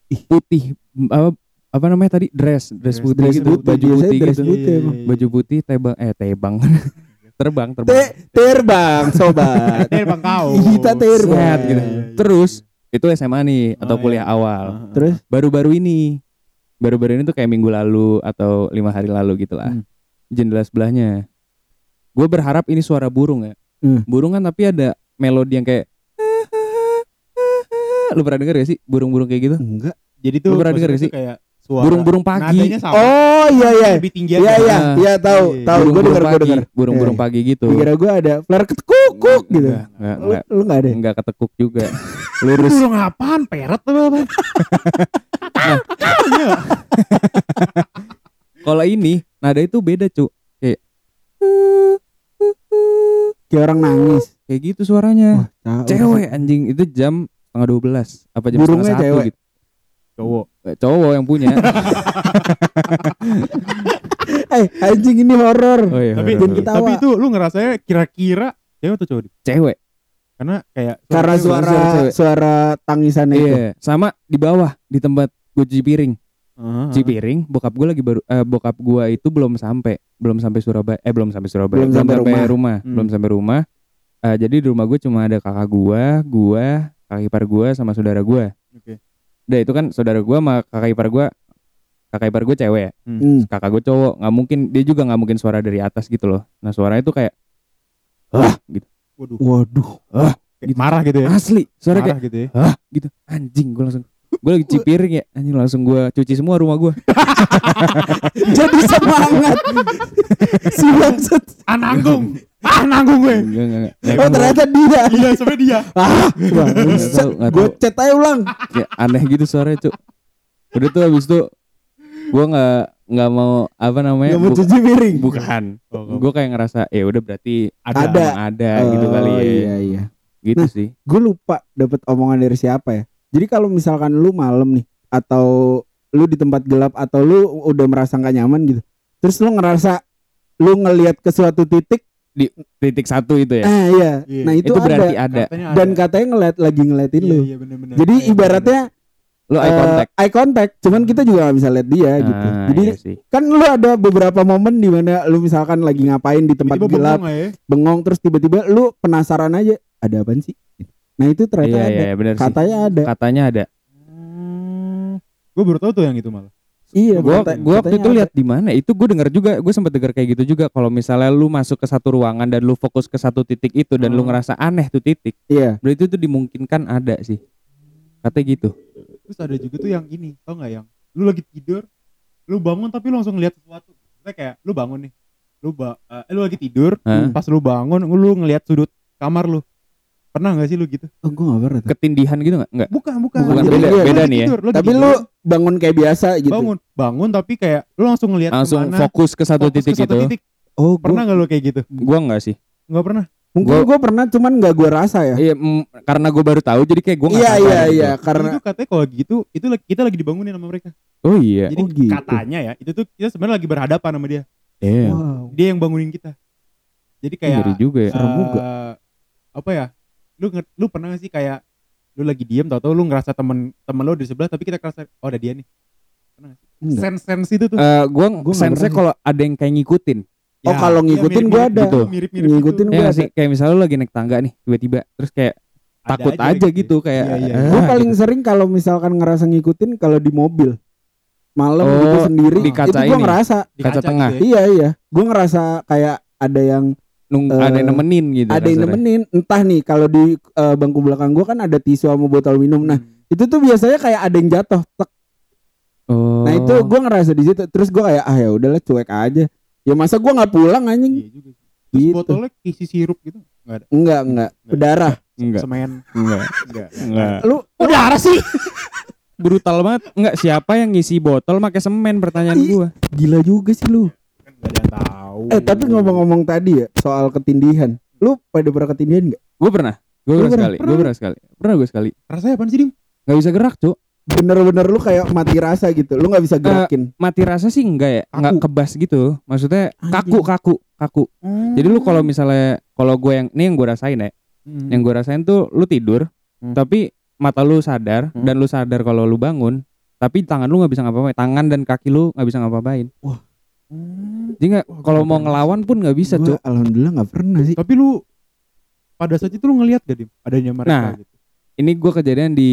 Ih. Putih apa apa namanya tadi dress dress Dress- putih dress gitu putih, baju putih dress gitu putih baju putih tebang eh tebang terbang terbang Te terbang sobat. Terbang kau. Kita terbang. Set, gitu. Iya, iya. terus itu SMA nih atau Oh, kuliah iya. awal Ah, Terus baru-baru ini baru-baru ini tuh kayak minggu lalu atau lima hari lalu gitu lah Hmm. jendela sebelahnya gue berharap ini suara burung ya Hmm. burung kan tapi ada melodi yang kayak lu pernah denger gak sih burung-burung kayak gitu enggak. Jadi tuh Lu pernah denger gak tuh kayak burung-burung pagi. Oh iya iya. Lebih tinggi Iya iya, iya tahu, Iya. tahu. Gue denger, gue pagi denger. burung-burung Iya. pagi gitu Dikira gue ada flare ketekuk gitu. enggak enggak Lu, enggak, lu enggak ada. ya? enggak ketekuk juga lurus Burung apaan? Peret apa apa? Iya. kalau ini nada itu beda cu kayak Kayak orang nangis. kayak gitu suaranya Wah, cewek anjing itu jam setengah dua belas apa jam Burungnya setengah satu cewek. gitu Cowok. Eh, cowok yang punya Eh, anjing ini horor. oh iya Tapi horor. ketawa. tapi itu lu ngerasanya kira-kira cewek atau cowok? cewek Karena kayak Karena Suara suara cewek. suara tangisannya itu. iya sama di bawah di tempat gue cuci piring Heeh. cuci piring bokap gue lagi baru eh, bokap gue itu belum sampai belum sampai Surabaya eh belum sampai Surabaya Belum sampai rumah. Hmm. belum sampai rumah Eh, jadi di rumah gue cuma ada kakak gue gue kakak ipar gue sama saudara gue Oke. Udah itu kan saudara gue sama kakak ipar gue kakak ipar gue cewek ya Hmm. kakak gue cowok nggak mungkin dia juga nggak mungkin suara dari atas gitu loh nah suaranya tuh kayak ah gitu Waduh. Waduh. Kayak marah gitu ya. asli suara kayak Marah gitu ya. hah gitu anjing gue langsung gue lagi cuci piring ya anjing langsung gue cuci semua rumah gue Jadi semangat. si bangsat. Ah nanggung. Ah nanggung gue. enggak enggak enggak Oh ternyata dia. Iya sampai dia. Ah, Nggak nggak Gue chat aja ulang. ya, aneh gitu suaranya cuk udah tuh habis itu gue nggak nggak mau apa namanya Gak mau cuci piring. bukan Oh, gue kayak ngerasa ya udah berarti Ada. Ada. ada gitu Oh, kali ya Iya iya. gitu Nah, sih Gue lupa dapat omongan dari siapa ya. Jadi kalau misalkan lu malam nih atau lu di tempat gelap atau lu udah merasa nggak nyaman gitu. Terus lu ngerasa lu ngelihat ke suatu titik, titik satu itu ya ah iya. Iya. Nah itu, itu, berarti ada. ada Katanya Dan katanya ngeliat lagi ngeliatin Iya, lu. Iya bener-bener. Jadi Iya, ibaratnya lo eye eh, contact eye contact, cuman kita juga gak bisa lihat dia gitu. Ah, Jadi iya sih. kan lu ada beberapa momen di mana lu misalkan lagi ngapain di tempat Tiba-tiba gelap, bengong ya. bengong terus tiba-tiba lu penasaran aja ada apa sih? Nah itu ternyata iya ada. iya benar sih Katanya ada. katanya ada Hmm, gue baru tahu tuh yang itu malah. Iya, gua kata- gua waktu itu lihat di mana itu gue dengar juga gue sempat dengar kayak gitu juga kalau misalnya lu masuk ke satu ruangan dan lu fokus ke satu titik itu dan lu Hmm. ngerasa aneh tuh titik Iya. berarti itu dimungkinkan ada sih katanya gitu Terus ada juga tuh yang ini, tau nggak yang lu lagi tidur, lu bangun tapi lu langsung ngeliat sesuatu. Misalnya kayak lu bangun nih, lu ba eh, lu lagi tidur, Hah? pas lu bangun lu ngeliat sudut kamar lu. Pernah nggak sih lu gitu? Oh, gua gak pernah ketindihan gitu nggak nggak Bukan, bukan. Bukan, beda- lu lagi beda nih ya. tidur, lagi Tapi tidur, lu bangun kayak biasa gitu. bangun, bangun tapi kayak lu langsung ngeliat langsung ke mana, fokus ke satu fokus titik ke satu itu titik. Oh, Pernah nggak lu kayak gitu? gua nggak sih Nggak pernah. Mungkin gua pernah cuman gak gua rasa ya. iya mm, karena gue baru tahu jadi kayak gue nggak Iya iya gitu. iya karena itu katanya kalau gitu, itu kita lagi dibangunin sama mereka. oh iya Jadi Oh, gitu. katanya ya, itu tuh kita sebenarnya lagi berhadapan sama dia. iya wow. Dia yang bangunin kita. Jadi kayak ngeri juga ya Serem juga. eh, apa ya lu nge- lu pernah gak sih kayak lu lagi diem tau tau lu ngerasa temen temen lu di sebelah tapi kita kerasa oh ada dia nih Enggak. sense sense itu tuh Eh, gua Gua sense pernah. kalau ada yang kayak ngikutin Oh, kalau ngikutin gua ada. mirip mirip Ngikutin ya gua nggak ada. sih kayak misalnya lu lagi naik tangga nih tiba-tiba terus kayak takut aja, gitu kayak Iya, iya. ah, Gue paling gitu. sering kalau misalkan ngerasa ngikutin kalau di mobil malam Oh, gitu sendiri di kaca itu gue ini. ngerasa kaca tengah. iya iya gue ngerasa kayak ada yang Nung, Eh, ada yang nemenin gitu ada yang nemenin entah nih kalau di eh, bangku belakang gue kan ada tisu sama botol minum nah itu tuh biasanya kayak ada yang jatuh tek. Oh. nah itu gue ngerasa di situ terus gue kayak ah ya udahlah cuek aja ya masa gue nggak pulang anjing Iya juga sih. Terus Gitu. botolnya isi sirup gitu. Enggak ada. enggak enggak berdarah enggak. Semen. Enggak. Enggak. Enggak. lu Udah sih. Brutal banget. Enggak siapa yang ngisi botol pakai semen pertanyaan Ih. gua. gila juga sih lu Kan enggak ada yang tahu. Eh tapi ngomong-ngomong tadi ya soal ketindihan lu pada pernah ketindihan nggak Gua pernah. Gua Lu pernah pernah? sekali. Gua pernah sekali. Pernah gua sekali. rasanya apa sih, Dim? Gak bisa gerak, Cuk. bener-bener lu kayak mati rasa gitu lu nggak bisa gerakin Mati rasa sih enggak ya? Enggak kebas gitu. Maksudnya kaku, kaku, kaku. Jadi lu kalau misalnya kalau gue yang ini yang gue rasain ya, Hmm. yang gue rasain tuh lu tidur, Hmm. tapi mata lu sadar Hmm. dan lu sadar kalau lu bangun, tapi tangan lu nggak bisa ngapa-ngapain, tangan dan kaki lu nggak bisa ngapa-ngapain. Hmm. Jadi nggak kalau mau ngelawan pun nggak bisa, Cuk. alhamdulillah nggak pernah sih Tapi lu pada saat itu lu ngelihat gak, Dim? Adanya mereka Nah. gitu. Ini gue kejadian di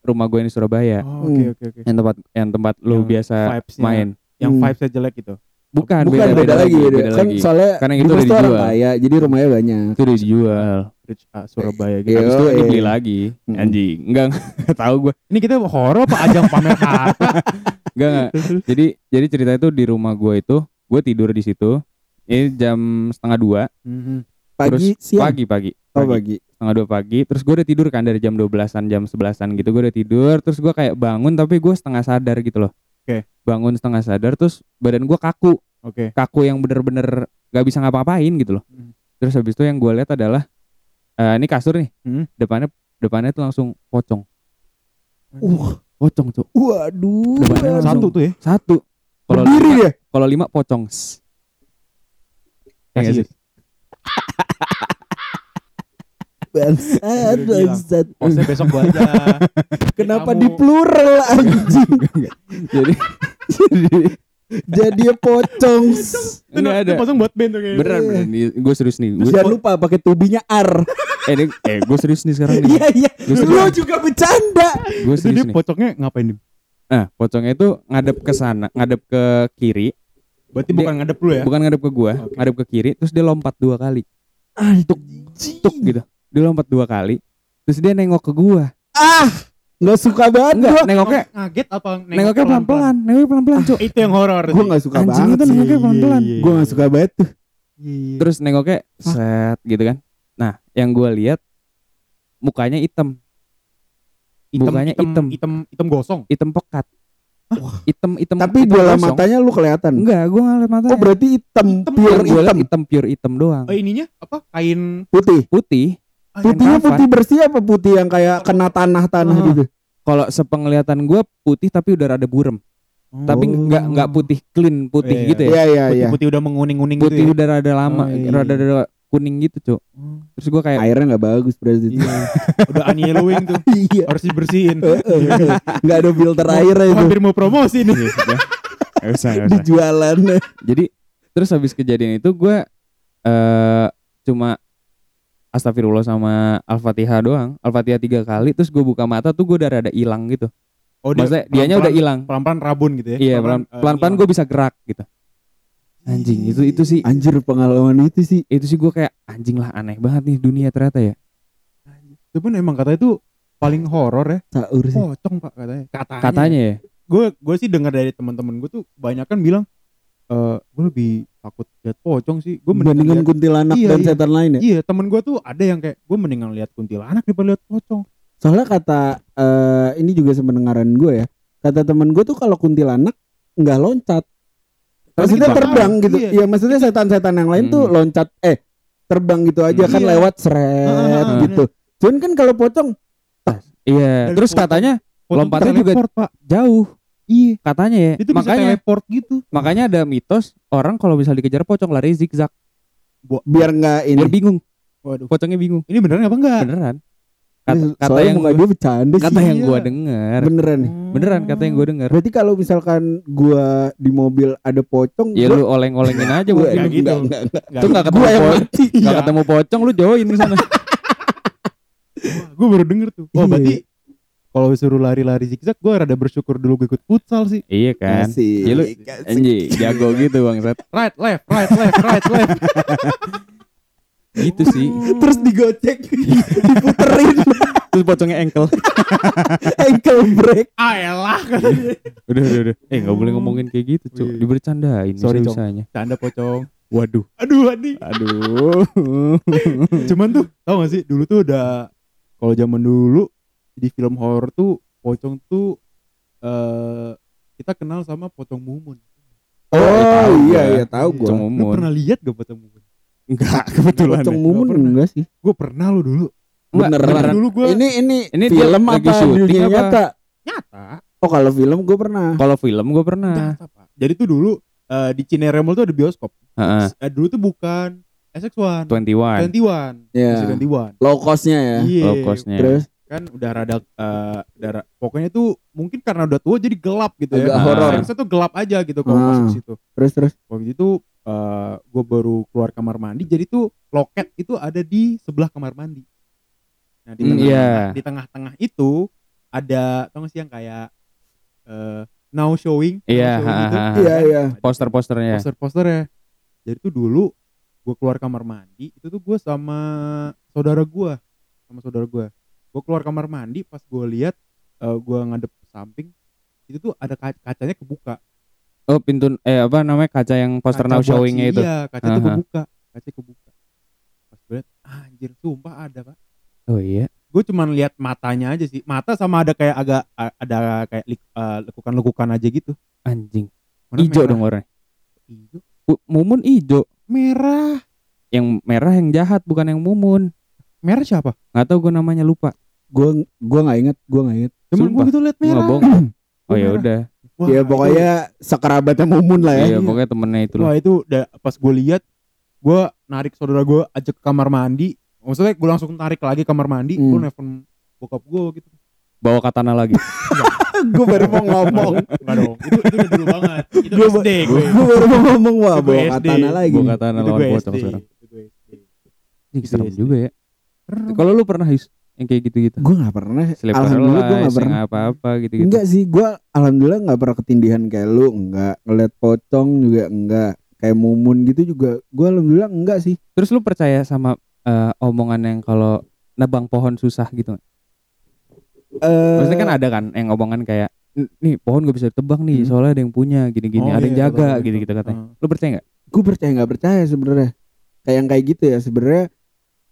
rumah gue yang di Surabaya, Oh, Oke, Hmm. oke, oke. yang tempat yang tempat lu Yang biasa vibes-nya. main. Yang Hmm. vibes jelek gitu. Bukan, bukan beda, lagi, beda. beda kan lagi. soalnya Karena itu udah tuh orang dijual. kaya jadi rumahnya banyak Itu udah dijual. Rich ah, Surabaya gitu. Iya. Habis itu Yoi. dibeli lagi. Mm-mm. Anjing, enggak enggak tahu gue. Ini kita horor apa ajang pamer harta? Enggak enggak. Jadi jadi cerita itu di rumah gue itu, gue tidur di situ. Ini jam setengah dua, Mhm. pagi terus siang pagi pagi, oh pagi, setengah dua pagi. Terus gue udah tidur kan dari jam 12-an, jam 11-an gitu. Gue udah tidur, terus gue kayak bangun tapi gue setengah sadar gitu loh. Oke. Bangun setengah sadar, terus badan gue kaku, Oke. kaku yang bener-bener gak bisa ngapa-ngapain gitu loh. Hmm. Terus habis itu yang gue lihat adalah eh ini kasur nih, Hmm. depannya depannya tuh langsung pocong, uh pocong tuh waduh Depannya langsung- Satu tuh ya. satu. Kalau lima, dia kalau lima pocong. Ya Kasih. sih? bangsat bangsat Posnya besok gua aja. kenapa Kamu- di plural anjing Jadi jadi pocong enggak ada. Pasang buat band tuh kayaknya. Beneran beneran. Gue serius nih. Gua, jangan lupa pakai tubinya R eh ini, eh gue serius nih sekarang nih. iya iya lu juga bercanda Gue serius dia nih. pocongnya ngapain, Dim? Nah, pocongnya itu ngadep ke sana, ngadep ke kiri, Berarti Dia- bukan ngadep lu ya? bukan ngadep ke gua, Oke. ngadep ke kiri, terus dia lompat dua kali, tuk tuk gitu. Dia lompat dua kali, terus dia nengok ke gua. ah nggak suka banget Enggak, gua nengoknya ngaget apa nengok nengoknya pelan-pelan, nengoknya pelan-pelan, Cuk. Itu yang horor. gua nggak suka Anjing banget itu sih nengoknya pelan-pelan. gua nggak suka banget tuh Terus Terus nengoknya set gitu kan. Nah, yang gua lihat mukanya hitam, mukanya hitam. hitam hitam gosong. hitam pekat. Hitam hitam. tapi hitam bola kosong. matanya lu kelihatan Enggak, gua ngeliat matanya. oh berarti hitam Hitam pure hitam hitam pure hitam doang. Eh ininya apa? Kain putih Putih. Ah, putihnya kafan. putih bersih apa putih yang kayak kena tanah-tanah Ah. gitu Kalau sepenglihatan gua putih tapi udah rada burem. Tapi Oh. enggak enggak putih clean putih Iya, gitu ya. iya iya iya Putih-putih udah menguning-uning gitu Putih ya. udah rada lama, Oh, iya. rada rada kuning gitu, Cuk. Terus gua kayak airnya nggak bagus berarti Iya. udah unyellowing tuh. iya Harus dibersihin. nggak ada filter air Gua itu hampir mau promosi nih. Gak usah, gak di usah. jualan Jadi terus habis kejadian itu gua eh cuma Astagfirullah sama Al-Fatihah doang. Al-Fatihah tiga kali Terus gue buka mata tuh gue udah rada hilang gitu. Oh, dia Maksudnya dianya udah hilang. pelan-pelan rabun gitu ya. Iya pelan- eh, pelan-pelan gue bisa gerak gitu. Anjing itu itu sih anjir pengalaman itu sih. Itu sih gue kayak anjing lah aneh banget nih dunia ternyata ya. Cuman emang katanya itu paling horor ya. sahur sih. Pocong Pak katanya. Katanya. Katanya ya? Gue gue sih dengar dari teman-teman gue tuh banyak kan bilang eh gue lebih takut lihat pocong sih. Gue mendingan lihat, kuntilanak Iya, dan iya. setan lain ya Iya, temen gue tuh ada yang kayak gue mendingan lihat kuntilanak daripada lihat pocong. soalnya kata eh, ini juga semendengaran gue ya kata temen gue tuh kalau kuntilanak nggak loncat maksudnya terbang gitu iya. iya maksudnya setan-setan yang lain tuh Hmm. loncat eh terbang gitu aja Hmm. kan Iya. lewat seret Ah, gitu cuman kan kalau pocong Iya terus katanya Lompatnya tuh juga- teleport, Pak. jauh Iya. Katanya ya Itu bisa Makanya teleport gitu. makanya ada mitos Orang kalau misal dikejar pocong lari zigzag biar nggak ini Biar bingung Waduh. Pocongnya bingung Ini beneran apa enggak? Beneran Kata, kata soalnya yang gua, dia bercanda kata sih yang Iya. gua denger beneran nih Beneran kata yang gue denger berarti kalau misalkan gua di mobil ada pocong Ya gua- lu oleng-olengin aja gua- mungkin Nggak gitu. nggak, nggak, nggak. Nggak Tuh nggak gitu. ketemu Gua yang po- mati nggak Iya. ketemu pocong lu join di sana. Gue baru denger tuh. Oh, Iya. berarti kalau disuruh lari-lari zigzag gue rada bersyukur dulu gue ikut futsal sih. iya kan. Asik, Ya lu asik. anjing jago gitu bangsat. Right, left, right, left, right, left. Gitu sih. terus digocek diputerin Terus pocongnya ankle. ankle break ah elah udah udah udah. Eh nggak boleh ngomongin kayak gitu, Cuk. Wih. Dibercandain Sorry, Cong. bisanya. canda pocong Waduh. aduh adi Aduh. cuman tuh tau gak sih dulu tuh udah kalau zaman dulu di film horor tuh pocong tuh eh kita kenal sama pocong mumun oh tahu iya gua. iya tahu gua Pocong lu mumun. pernah lihat gak pocong mumun Enggak, kebetulan. pocong ya. mumun pernah. enggak sih gue pernah lo dulu beneran. beneran. dulu gue ini ini Ini dia film lagi apa syuting dunia apa? nyata nyata oh kalau film gue pernah Kalau film gue pernah. nyata pak jadi tuh dulu eh, di Cinere Mall tuh ada bioskop Heeh. Eh, dulu tuh bukan SX1 21. 21 ya masih 21 low costnya ya iya Low costnya. terus kan udah rada eh, udah pokoknya tuh mungkin karena udah tua jadi gelap gitu ya Agak horor. Sense-nya tuh gelap aja gitu kalau Ah. masuk situ terus terus waktu itu gue baru keluar kamar mandi jadi tuh loket itu ada di sebelah kamar mandi nah di Hmm, tengah iya. di tengah-tengah itu ada tau gak sih yang kayak eh, now showing Iya, gitu. ha. Iya, iya. Poster-posternya. poster-poster ya jadi tuh dulu gue keluar kamar mandi itu tuh gue sama saudara gue sama saudara gue gue keluar kamar mandi pas gue lihat eh, gue ngadep samping itu tuh ada ka- kacanya kebuka Oh, pintu eh apa namanya kaca yang poster Kaca now showingnya itu. iya kaca itu Aha. kebuka kaca kebuka pas gue liat anjir sumpah ada pak Oh iya. gue cuman lihat matanya aja sih mata sama ada kayak agak ada kayak eh, lekukan-lekukan aja gitu Anjing. Warna Ijo merah. dong warnanya. Ijo. Bu- Mumun ijo. merah Yang merah yang jahat bukan yang mumun. Merah siapa Nggak tahu gue namanya lupa. gue gue nggak inget gue nggak inget cuman gue gitu liat merah nggak bohong. Oh ya udah. Wah, ya itu- pokoknya sekerabatnya mumun lah ya Iya, pokoknya temennya itu loh. Wah itu udah pas gue lihat gue narik saudara gue ajak ke kamar mandi maksudnya gue langsung tarik lagi kamar mandi Hmm. gue nelfon bokap gue gitu Bawa katana lagi. gue baru mau ngomong Enggak dong itu, itu udah dulu banget itu Gua- SD gue gue baru mau ngomong wah Itu bawa katana lagi Bawa katana itu lawan gue pocong sekarang. itu Itu serem juga ya. Kalau lu pernah Yus yang kayak gitu-gitu? gue nggak pernah Sleep alhamdulillah gue nggak pernah yang apa-apa gitu-gitu. enggak sih gue alhamdulillah nggak pernah ketindihan kayak lu enggak ngeliat pocong juga enggak kayak mumun gitu juga gue alhamdulillah enggak sih Terus lu percaya sama eh, omongan yang kalau nebang pohon susah gitu? Eh, Maksudnya kan ada kan yang omongan kayak "N- nih pohon gak bisa ditebang nih Hmm. soalnya ada yang punya gini-gini Oh, ada yang iya, jaga betul, gitu-gitu katanya. Heeh. Lu percaya nggak? gue percaya nggak percaya sebenarnya kayak yang kayak gitu ya sebenarnya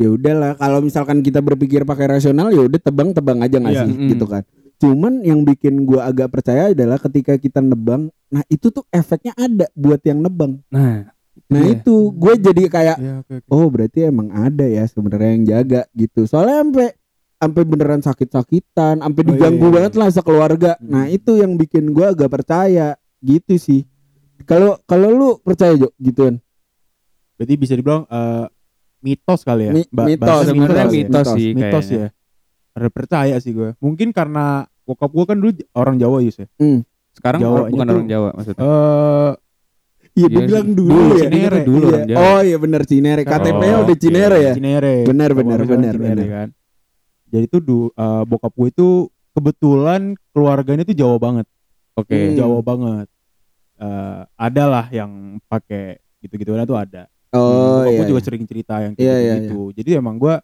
ya udahlah kalau misalkan kita berpikir pakai rasional ya udah tebang tebang aja nggak Iya. sih Mm-mm. gitu kan cuman yang bikin gua agak percaya adalah ketika kita nebang nah itu tuh efeknya ada buat yang nebang Nah, nah Iya. itu gue jadi kayak Iya, oke, oke. oh berarti emang ada ya sebenarnya yang jaga gitu soalnya sampai sampai beneran sakit-sakitan sampai Oh, diganggu iya, iya. banget lah sekeluarga Hmm. nah itu yang bikin gua agak percaya gitu sih kalau kalau lu percaya Jo gituan berarti bisa dibilang eh, mitos kali ya Mi- Ba- mitos, sebenarnya mitos, mitos, mitos. sih mitos kayaknya. ya ada percaya sih gue mungkin karena bokap gue kan dulu orang Jawa Yus ya Sekarang Jawanya orang- bukan tuh- orang Jawa maksudnya. eh Iya, Iya dia sih. bilang dulu, Dulu, ya. Cinere Iya. dulu orang Jawa. Oh iya benar Cinere. KTP-nya Oh, udah oke. Cinere ya. Cinere Benar, benar, benar, benar. kan jadi tuh du, eh, bokap gue itu kebetulan keluarganya tuh Jawa banget Oke. Hmm. Jawa banget Eh ada lah yang pakai gitu-gitu tuh ada Oh Bokap iya. gue juga iya. sering cerita yang Iya, kayak iya, gitu jadi emang gue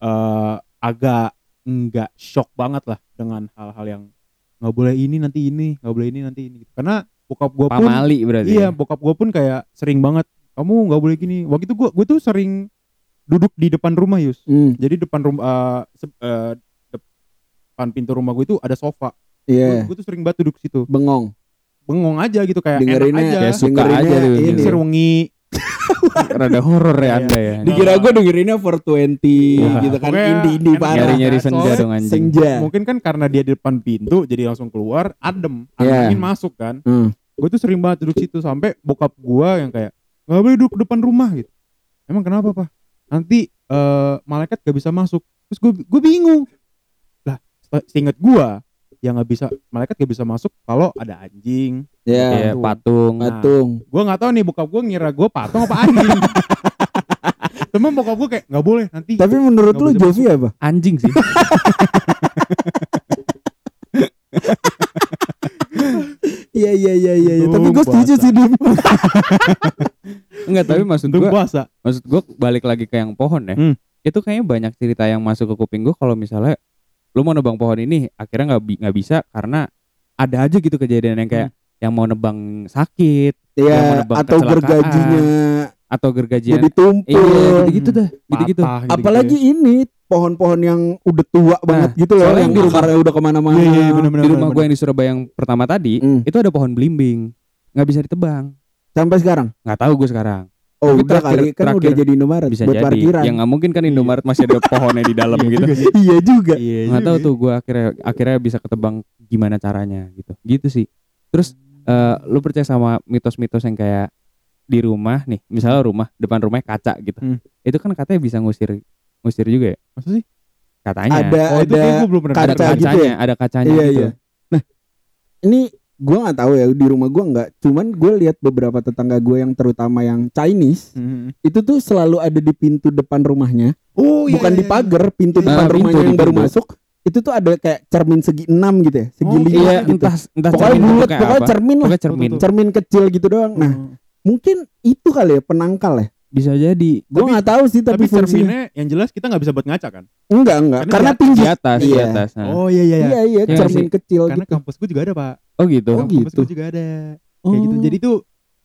eh agak nggak shock banget lah dengan hal-hal yang nggak boleh ini nanti ini nggak boleh ini nanti ini gitu. karena bokap gue pun Pamali berarti. Iya, ya? bokap gue pun kayak sering banget. Kamu nggak boleh gini. Waktu itu gue gue tuh sering duduk di depan rumah Yus. Hmm, Jadi depan rumah eh, se- eh, depan pintu rumah gue itu ada sofa. Iya. Gue tuh sering banget duduk situ. Bengong. Bengong aja gitu kayak enak Dengerinnya aja. Kayak suka dengerinnya aja lu ini. gitu. Rada horor ya Iya. Anda ya. Dikira gue dengerinnya 420 Wah, gitu kan indie-indie parah. Nyari-nyari senja dong anjing. Senja. Mungkin kan karena dia di depan pintu jadi langsung keluar adem. Iya. Angin masuk kan. Hmm. Gue tuh sering banget duduk situ sampai bokap gue yang kayak nggak boleh duduk depan rumah gitu. Emang kenapa pak? Nanti eh, malaikat gak bisa masuk. Terus gue gue bingung. Lah, seinget gue yang nggak bisa malaikat gak bisa masuk kalau ada anjing. Ya. Iya, patung. Nah, Patung. Gue nggak tahu nih bokap gue ngira gue patung apa anjing. Temen bokap gue kayak nggak boleh nanti. Tapi menurut lu Jovi apa? Anjing sih. Iya iya iya iya. iya. Tapi gue setuju sih Dim. Enggak, tapi maksud puasa. maksud gua balik lagi ke yang pohon ya. Hmm. Itu kayaknya banyak cerita yang masuk ke kuping gua kalau misalnya lu mau nebang pohon ini akhirnya nggak bi- nggak bisa karena ada aja gitu kejadian yang kayak yang mau nebang sakit yang Iya, atau gergajinya atau gergajian jadi tumpul. iya gitu-gitu dah gitu-gitu Patah gitu-gitu Apalagi ya. ini pohon-pohon yang udah tua banget gitu loh, soalnya yang di rumah- akarnya udah ke mana-mana. Iya, iya, bener-bener. di rumah gue yang di Surabaya yang pertama tadi Hmm. itu ada pohon belimbing nggak bisa ditebang Sampai sekarang. nggak tahu gue sekarang Oh, Tapi udah terakhir- kali kan udah terakhir jadi Indomaret bisa buat jadi parkiran. yang nggak mungkin kan Indomaret masih ada pohonnya di dalam Iya gitu iya juga. Iya nggak tahu juga. tuh gue akhirnya akhirnya bisa ketebang gimana caranya gitu gitu sih terus eh, lu percaya sama mitos-mitos yang kayak di rumah nih misalnya rumah depan rumahnya kaca gitu Hmm. itu kan katanya bisa ngusir ngusir juga ya Masa sih? katanya Ada Oh, itu ada gue belum pernah kaca ada gitu kacanya ya? ada kacanya Iya, gitu iya. Nah, ini gua nggak tahu ya di rumah gua nggak. Cuman gue lihat beberapa tetangga gue yang terutama yang Chinese Mhm. itu tuh selalu ada di pintu depan rumahnya, Oh bukan di pagar, pintu Iya, depan pintu, rumahnya di yang baru pintu. masuk. Itu tuh ada kayak cermin segi enam gitu ya, segi Oh, lima iya gitu. entah entah Pokoknya cermin bulat, pokoknya apa cermin lah, pokoknya cermin cermin kecil gitu doang. Nah, mungkin itu kali ya penangkal ya. bisa jadi Gue nggak tahu sih tapi, Tapi fungsinya. cerminnya yang jelas kita nggak bisa buat ngaca kan? Enggak enggak, Karena karena di- tinggi. di atas di Iya. atas nah. Oh iya iya Iya iya, Iya cermin kecil Karena gitu. kampus gue juga ada pak. oh gitu Oh, kampus gitu. gue juga ada. Kayak gitu. Jadi tuh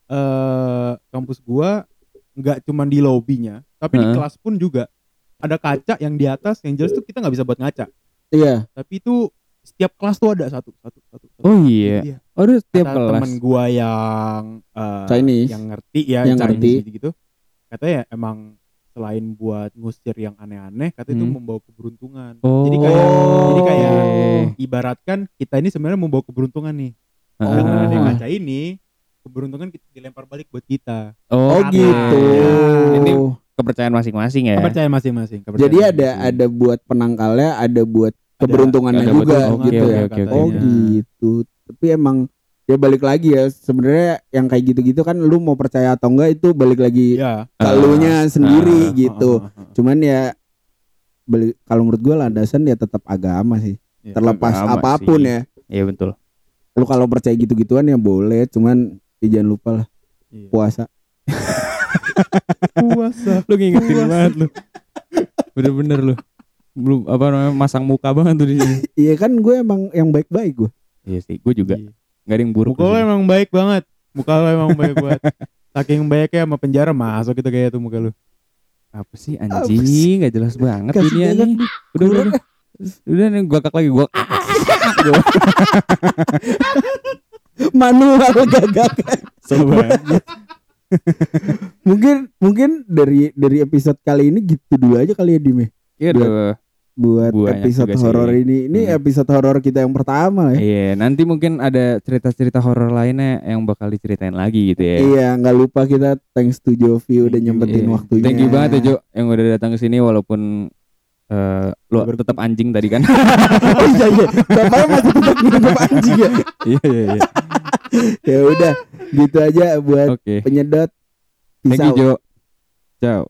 eh kampus gua nggak cuma di lobbynya, tapi di Heeh. kelas pun juga ada kaca yang di atas yang jelas tuh kita nggak bisa buat ngaca. Iya. Tapi itu setiap kelas tuh ada satu satu satu. satu. oh iya oh itu setiap Kata kelas temen gua yang eh, Chinese. yang ngerti ya Yang Chinese ngerti. gitu, gitu katanya emang selain buat ngusir yang aneh-aneh katanya itu Hmm. membawa keberuntungan oh jadi kayak jadi kayak ibaratkan kita ini sebenarnya membawa keberuntungan nih Heeh. dengan Oh. adanya kaca ini keberuntungan kita dilempar balik buat kita Oh oke. gitu. Ini kepercayaan masing-masing ya kepercayaan masing-masing kepercayaan Jadi ada masing-masing. ada buat penangkalnya, ada buat keberuntungannya ada juga buat- gitu oke, ya. oke, oke, Oh katanya. gitu. Tapi emang ya balik lagi ya sebenarnya yang kayak gitu-gitu kan lu mau percaya atau enggak itu balik lagi Iya. ke elunya sendiri Ah, gitu. ah, ah, ah. Cuman ya balik kalau menurut gua landasan ya tetap agama sih. Iya, Terlepas agama apa pun sih. ya. iya betul Lu kalau percaya gitu-gituan ya boleh, cuman ya jangan lupa lah Iya. puasa. Puasa. Lu ngingetin Puasa. banget lu. Bener-bener lu. Belum apa namanya masang muka banget tuh di sini. Iya kan gue emang yang baik-baik gue. iya sih gue juga. Iya. nggak ada yang buruk muka lo emang baik banget. Muka lo emang baik banget. Saking baiknya sama penjara masuk gitu kayak tuh muka lu. Apa sih Apa anjing? nggak jelas banget Kasih ini nih. udah udah udah. Udah nih gua kak lagi gua Manual gagak. Mungkin mungkin dari dari episode kali ini gitu dulu aja kali ya Dime Iya buat Banyak episode horor ini. Ini Hmm. episode horor kita yang pertama ya. Iya, nanti mungkin ada cerita-cerita horor lainnya yang bakal diceritain lagi gitu ya. Iya, nggak lupa kita thanks to Jovi udah you. nyempetin Iya. waktunya. Thank you banget ya Jo yang udah datang ke sini walaupun eh lu Ber- tetap anjing tadi kan. oh iya iya, bapaknya masih tetap nganggep anjing ya. Iya iya iya. Ya udah, gitu aja buat Oke. penyedot. Thank you. Jo. Ciao.